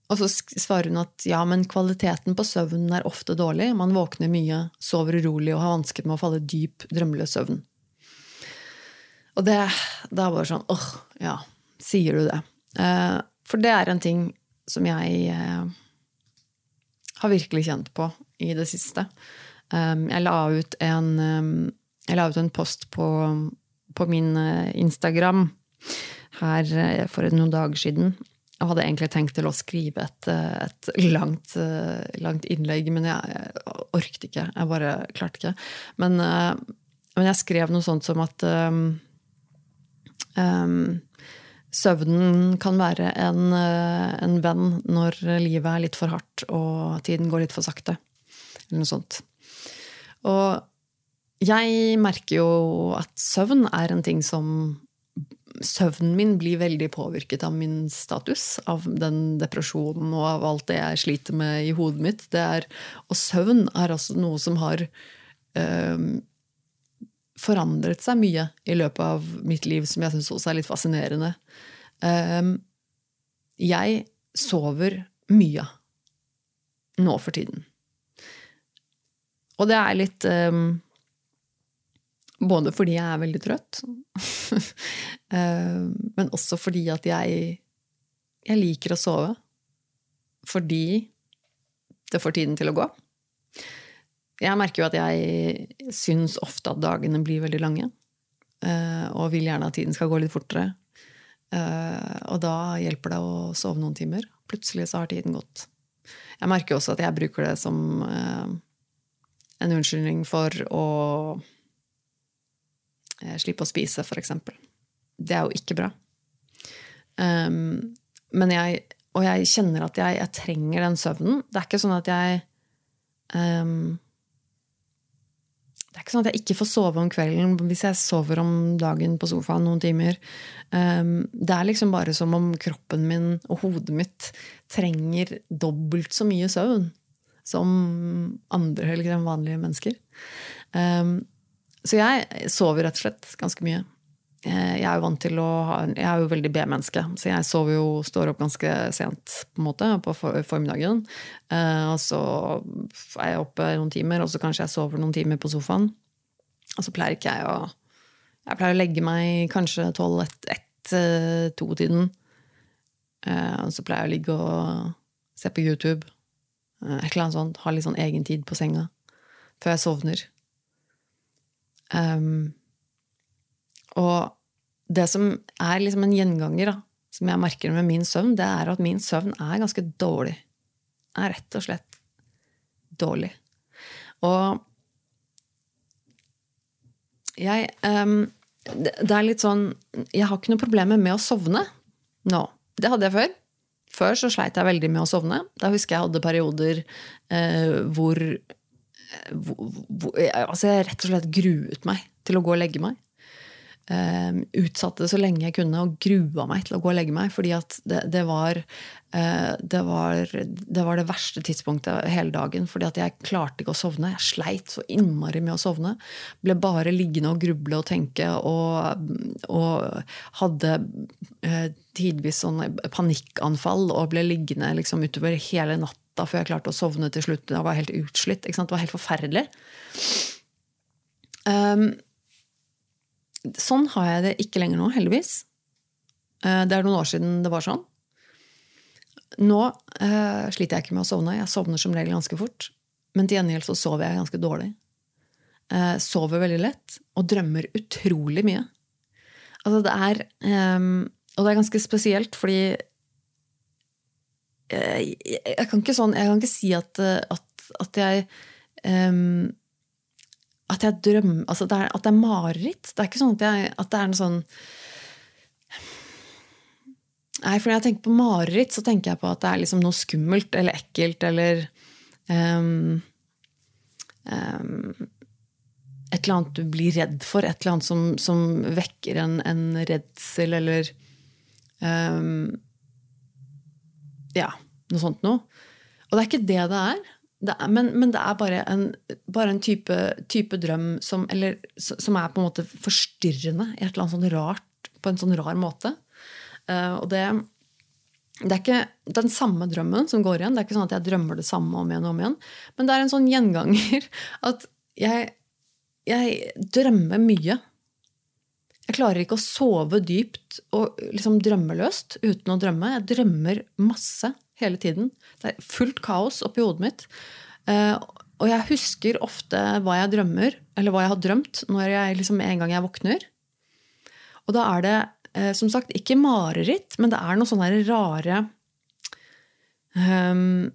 og så svarer hun at ja, men kvaliteten på søvnen er ofte dårlig. Man våkner mye, sover urolig og har vansker med å falle dyp, drømmeløs søvn. Og det, det er bare sånn åh, ja, sier du det? Eh, for det er en ting som jeg eh, har virkelig kjent på i det siste. Um, jeg, la en, um, jeg la ut en post på, på min uh, Instagram her for noen dager siden. Jeg hadde egentlig tenkt til å skrive et, et langt, langt, innlegg, men jeg, jeg, orket ikke. Jeg bare klarte ikke. Men, men jeg skrev noe sånt som at um, um, søvnen kan være en, en, venn når livet er litt for hardt og tiden går litt for sakte. Eller noe sånt. Og jeg merker jo at søvn er en ting som Søvnen min blir veldig påvirket av min status, av den depresjonen og av alt det jeg sliter med i hodet mitt. Er, og søvn er altså noe som har um, forandret seg mye i løpet av mitt liv, som jeg syns også er litt fascinerende. Ehm, jeg sover mye nå for tiden. Og det er litt um, Både fordi jeg er veldig trøtt, um, men også fordi at jeg, jeg liker å sove. Fordi det får tiden til å gå. Jeg merker jo at jeg syns ofte at dagene blir veldig lange. Eh, og vil gjerne at tiden skal gå litt fortere. Eh, og da hjelper det å sove noen timer. Plutselig så har tiden gått. Jeg merker også at jeg bruker det som eh, en unnskyldning for å slippe å spise, f.eks. Det er jo ikke bra. men jeg, og jeg kjenner at jeg, jeg, trenger den søvnen. Det er ikke sånn at jeg um, det er ikke sånn at jeg ikke får sove om kvelden hvis jeg sover om dagen på sofaen noen timer. Um, det er liksom bare som om kroppen min og hodet mitt trenger dobbelt så mye søvn som andre eller vanlige mennesker. Ehm, så jeg sover rett og slett ganske mye. Eh, jeg er jo vant til å ha, jeg er jo veldig B-menneske, så jeg sover jo, står opp ganske sent på en måte, på formiddagen. Eh, og så er jeg oppe noen timer, og så kanskje jeg sover noen timer på sofaen. Og så pleier ikke jeg å Jeg pleier å legge meg kanskje tolv, ett, ett, eh. Og så pleier jeg å ligge og se på YouTube. Et eller annet sånt. Ha litt sånn egen tid på senga før jeg sovner. Um, og det som er liksom en gjenganger, da, som jeg merker med min søvn, det er at min søvn er ganske dårlig. Er rett og slett dårlig. Og jeg um, Det er litt sånn Jeg har ikke noe problemer med å sovne nå. Det hadde jeg før. Før så sleit jeg veldig med å sovne. Da husker jeg hadde perioder eh, hvor, altså jeg rett og slett gruet meg til å gå og legge meg. Um, utsatte det så lenge jeg kunne og grua meg til å gå og legge meg. fordi at det, det, var, uh, det, var, det, var, det verste tidspunktet hele dagen. fordi at jeg klarte ikke å sovne. Jeg sleit så innmari med å sovne. Ble bare liggende og gruble og tenke. Og, og hadde uh, tidvis sånne panikkanfall og ble liggende liksom utover hele natta før jeg klarte å sovne til slutt. Jeg var helt utslitt. Det var helt forferdelig. Um, Sånn har jeg det ikke lenger nå, heldigvis. Uh, det er noen år siden det var sånn. Nå uh, sliter jeg ikke med å sovne. Jeg sovner som regel ganske fort. Men til gjengjeld så sover jeg ganske dårlig. Uh, sover veldig lett og drømmer utrolig mye. Altså det er um, og det er ganske spesielt, fordi jeg, jeg, kan, sånn, jeg kan ikke si at, at, at jeg um, At jeg drømmer altså det er, At det er mareritt. Det er ikke sånn at, jeg, at det er noe sånn Nei, for når jeg tenker på mareritt, så tenker jeg på at det er liksom noe skummelt eller ekkelt eller um, um, Et eller annet du blir redd for. Et eller annet som, som vekker en, en redsel eller um, Ja, noe sånt noe. Og det er ikke det det er. Det er men, men, det er bare en, bare en type, type, drøm som, eller, som, er på en måte forstyrrende i et eller annet sånn rart, på en sånn rar måte. Uh, og det, det er ikke den samme drømmen som går igjen. Det er ikke sånn at jeg drømmer det samme om igjen og om igjen. Men det er en sånn gjenganger at jeg, jeg drømmer mye. Jeg klarer ikke å sove dypt og liksom drømmeløst uten å drømme. Jeg drømmer masse hele tiden. Det er fullt kaos oppi hodet mitt. Uh, og jeg husker ofte hva jeg drømmer, eller hva jeg har drømt, når jeg liksom en gang jeg våkner. Og da er det Eh, som sagt, ikke mareritt, men det er noen sånne rare um,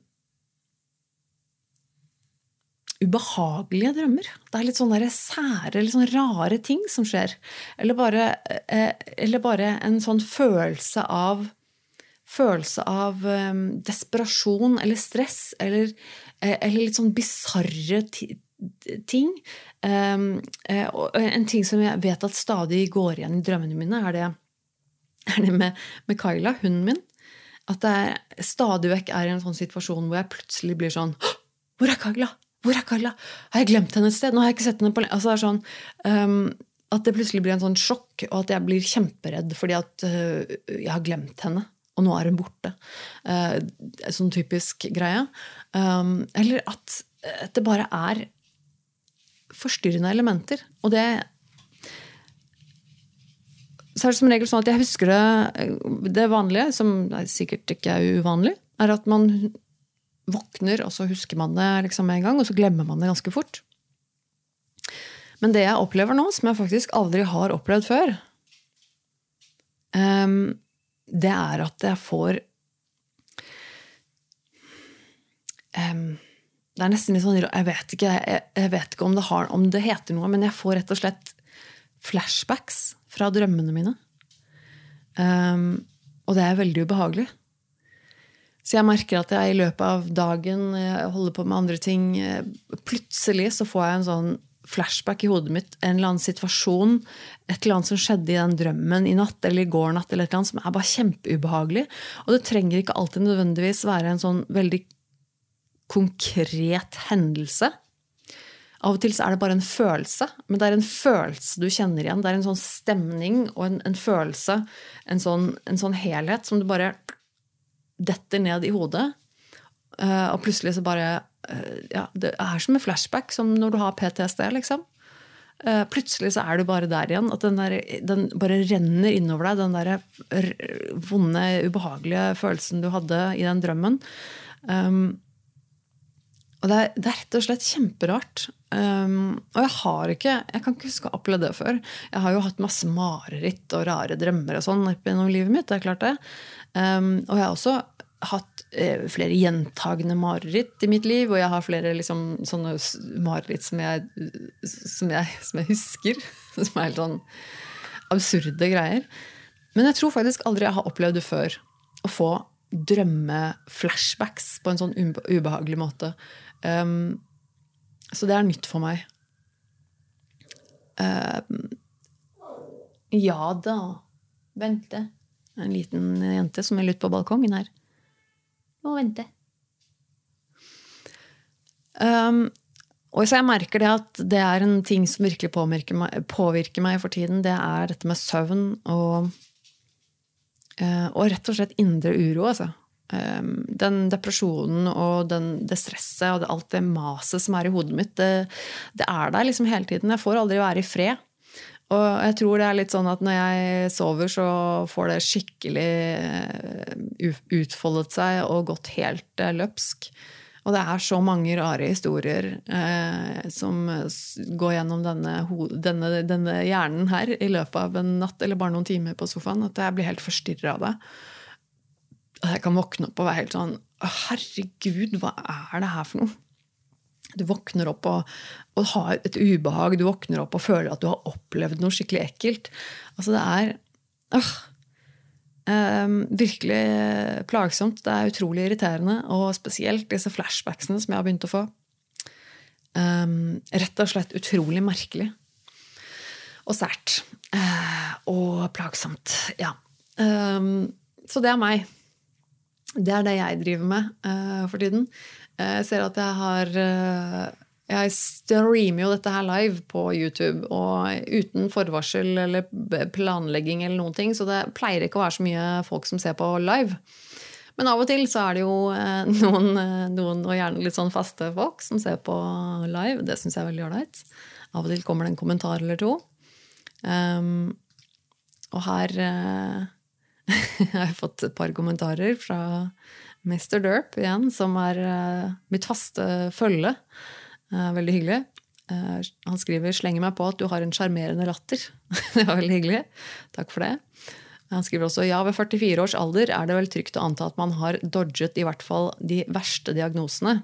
Ubehagelige drømmer. Det er litt sånne sære, litt sånne rare ting som skjer. Eller bare, eh, eller bare en sånn følelse av Følelse av um, desperasjon eller stress eller, eh, eller litt sånn bisarre ting. En ting som jeg vet at stadig går igjen i drømmene mine, er det er det med, med Kyla, hunden min. At det stadig vekk er i en sånn situasjon hvor jeg plutselig blir sånn Hvor er Kyla? Hvor er Carla? Har jeg glemt henne et sted? Nå har jeg ikke sett henne på altså det er sånn, um, At det plutselig blir en sånn sjokk, og at jeg blir kjemperedd fordi at uh, jeg har glemt henne. Og nå er hun borte. Uh, sånn typisk greie. Um, eller at, at det bare er forstyrrende elementer. Og det så er det som regel sånn at jeg husker det Det vanlige, som sikkert ikke er uvanlig, er at man våkner, og så husker man det liksom en gang, og så glemmer man det ganske fort. Men det jeg opplever nå, som jeg faktisk aldri har opplevd før, um, det er at jeg får um, Det er nesten litt sånn Jeg vet ikke, jeg vet ikke om, det har, om det heter noe, men jeg får rett og slett flashbacks fra drømmene mine. Um, og det er veldig ubehagelig. Så jeg merker at jeg i løpet av dagen holder på med andre ting eh, Plutselig så får jeg en sånn flashback i hodet mitt. En eller annen situasjon, et eller annet som skjedde i den drømmen i natt eller i går natt, eller et eller annet som er bare kjempeubehagelig. Og det trenger ikke alltid nødvendigvis være en sånn veldig konkret hendelse. Av og til så er det bare en følelse, men det er en følelse du kjenner igjen. Det er en sånn stemning og en, en følelse, en sånn, en sånn, helhet, som du bare detter ned i hodet. Uh, og plutselig så bare uh, Ja, det er som en flashback, som når du har PTSD, liksom. Uh, plutselig så er du bare der igjen. At den, der, den bare renner innover deg, den der vonde, ubehagelige følelsen du hadde i den drømmen. Um, og det er, det er, rett og slett kjemperart. Um, og jeg har ikke jeg kan ikke huske å ha opplevd det før. Jeg har jo hatt masse mareritt og rare drømmer og sånn gjennom livet mitt. det er klart det. Um, og jeg har også hatt eh, flere gjentagende mareritt i mitt liv. Og jeg har flere liksom, sånne mareritt som jeg, som, jeg, som jeg helt sånn absurde greier. Men jeg tror faktisk aldri jeg har opplevd det før. Å få drømmeflashbacks på en sånn ubehagelig måte. Um, så det er nytt for meg. Um, ja da. Vente. En liten jente som er ute på balkongen her. Må vente. Um, og så jeg merker det at det er en ting som virkelig påvirker meg, påvirker meg for tiden. Det er dette med søvn og, uh, og rett og slett indre uro, altså. Ehm, den depresjonen og den, det stresset og det, alt det maset som er i hodet mitt, det, det, er der liksom hele tiden. Jeg får aldri være i fred. Og jeg tror det er litt sånn at når jeg sover, så får det skikkelig eh, utfoldet seg og gått helt eh, løpsk. Og det er så mange rare historier eh, som går gjennom denne, denne, denne, hjernen her i løpet av en natt eller bare noen timer på sofaen, at jeg blir helt forstyrra av det. Jeg kan våkne opp og være helt sånn Herregud, hva er det her for noe? Du våkner opp og, og, har et ubehag. Du våkner opp og føler at du har opplevd noe skikkelig ekkelt. Altså, det er øh, virkelig plagsomt. Det er utrolig irriterende. Og spesielt disse flashbacksene som jeg har begynt å få. Um, rett og slett utrolig merkelig. Og sært. Uh, og plagsomt. Ja. Um, så det er meg. Det er det jeg driver med uh, for tiden. Eh, jeg ser at jeg har Jeg streamer jo dette her live på YouTube og uten forvarsel eller planlegging eller noen ting, så det pleier ikke å være så mye folk som ser på live. Men av og til så er det jo uh, noen, noen, og gjerne litt sånn faste folk, som ser på live. Det syns jeg er veldig ålreit. Av og til kommer det en kommentar eller to. Um, og her jeg har fått et par kommentarer fra Mr. Derp igjen, som er uh, mitt faste følge. Uh, veldig hyggelig. Uh, han skriver 'slenger meg på at du har en sjarmerende latter'. det var veldig hyggelig. Takk for det. Han skriver også ja, ved 44 års alder er det vel trygt å anta at man har dodget i hvert fall de verste diagnosene.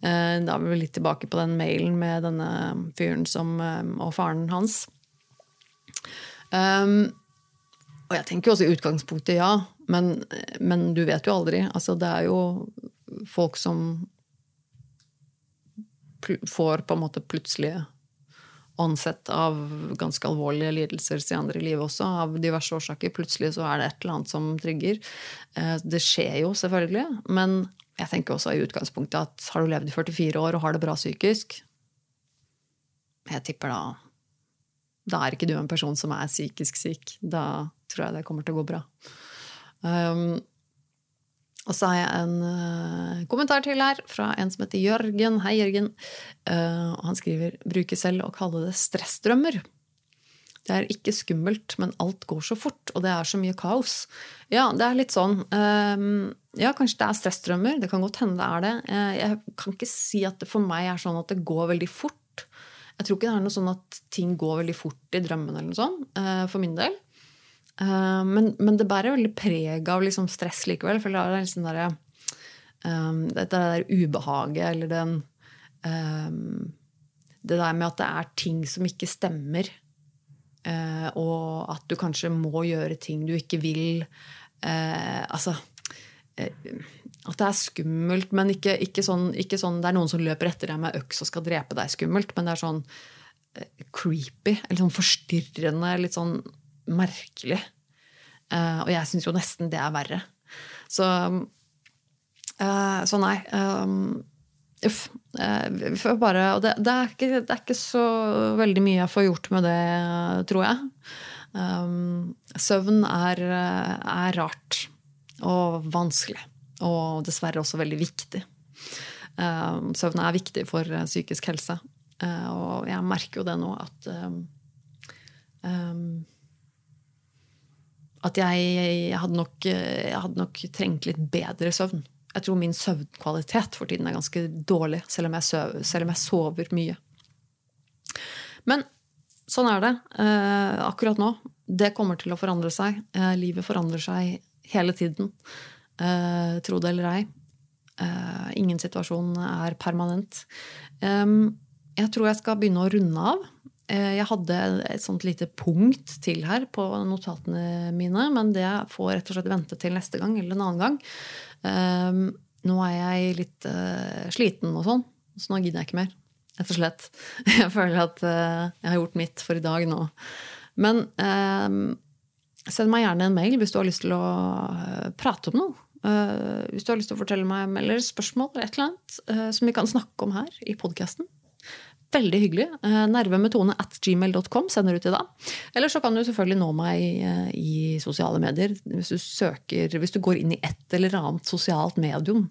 Da er vi litt tilbake på den mailen med denne fyren som, og faren hans. Um, og jeg tenker jo også i utgangspunktet ja, men, men, du vet jo aldri. Altså, det er jo folk som får på en måte plutselige ansett av ganske alvorlige lidelser senere i livet også, av diverse årsaker. Plutselig så er det et eller annet som trigger. Eh, det skjer jo selvfølgelig, men jeg tenker også i utgangspunktet at har du levd i 44 år og har det bra psykisk Jeg tipper da Da er ikke du en person som er psykisk syk. Da tror jeg det kommer til å gå bra. Um, og så har jeg en uh, kommentar til her fra en som heter Jørgen. Hei, Jørgen. Uh, han skriver bruker selv å kalle det stressdrømmer. Det er ikke skummelt, men alt går så fort, og det er så mye kaos. Ja, det er litt sånn. Um, ja, kanskje det er stressdrømmer. Det kan godt hende det er det. Uh, jeg kan ikke si at det for meg er sånn at det går veldig fort. Jeg tror ikke det er noe sånn at ting går veldig fort i drømmene eller noe sånt, for min del. Uh, men, men, det bærer veldig preg av liksom stress likevel. For det er liksom der, um, dette der ubehaget eller den um, Det der med at det er ting som ikke stemmer. Uh, og at du kanskje må gjøre ting du ikke vil. Uh, altså At det er skummelt, men ikke, ikke, sånn, ikke, sånn, Det er noen som løper etter deg med øks og skal drepe deg skummelt, men det er sånn creepy. Eller sånn forstyrrende. litt sånn merkelig. Uh, og jeg syns jo nesten det er verre. Så, uh, så nei. Um, uff. Uh, bare Og det, det, er ikke, det, er ikke, så veldig mye jeg får gjort med det, tror jeg. Um, søvn er, er, rart og vanskelig. Og dessverre også veldig viktig. Um, søvn er viktig for psykisk helse. og jeg merker jo det nå at um, at jeg, jeg, hadde nok, jeg, hadde nok, trengt litt bedre søvn. Jeg tror min søvnkvalitet for tiden er ganske dårlig, selv om jeg, søv, selv om jeg sover mye. Men sånn er det eh, akkurat nå. Det kommer til å forandre seg. Eh, livet forandrer seg hele tiden. Eh, tro det eller ei. Eh, ingen situasjon er permanent. jeg tror jeg skal begynne å runde av. Eh, jeg hadde et sånt lite punkt til her på notatene mine, men det får rett og slett vente til neste gang eller en annen gang. Ehm, nå er jeg litt uh, sliten og sånn, så nå gidder jeg ikke mer. Rett og slett. Jeg føler at uh, jeg har gjort mitt for i dag nå. Men uh, send meg gjerne en mail hvis du har lyst til å prate om noe. hvis du har lyst til å fortelle meg eller spørsmål eller et eller annet som vi kan snakke om her i podkasten. Veldig hyggelig. Eh, nervemetone at gmail.com sender du til da. Eller så kan du selvfølgelig nå meg eh, i sosiale medier. Hvis du, søker, hvis du går inn i et eller annet sosialt medium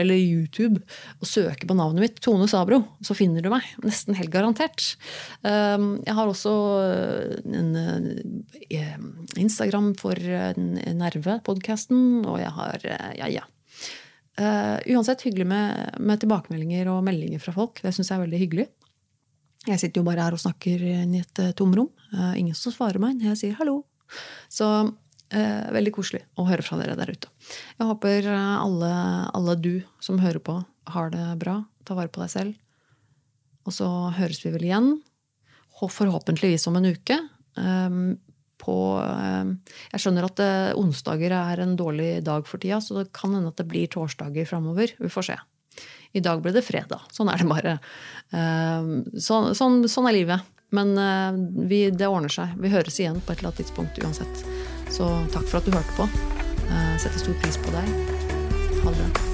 eller YouTube og søker på navnet mitt, Tone Sabro, så finner du meg. Nesten helt garantert. Eh, jeg har også en Instagram for Nerve-podkasten, og jeg har Ja, ja. uh, uansett hyggelig med, med, tilbakemeldinger og meldinger fra folk. Det syns jeg er veldig hyggelig. Jeg sitter jo bare her og snakker inn i et uh, tomrom. Uh, ingen som svarer meg når jeg sier hallo. Så veldig koselig å høre fra dere der ute. Jeg håper alle, alle du som hører på, har det bra. Ta vare på deg selv. Og så høres vi vel igjen. Forhåpentligvis om en uke. Um, på eh, Jeg skjønner at eh, onsdager er en dårlig dag for tida, så det kan hende at det blir torsdager framover. Vi får se. I dag ble det fredag. Sånn er det bare. Så, sånn, sånn, sånn er livet. Men vi, det ordner seg. Vi høres igjen på et eller annet tidspunkt uansett. Så takk for at du hørte på. Setter stor pris på deg. Ha det bra.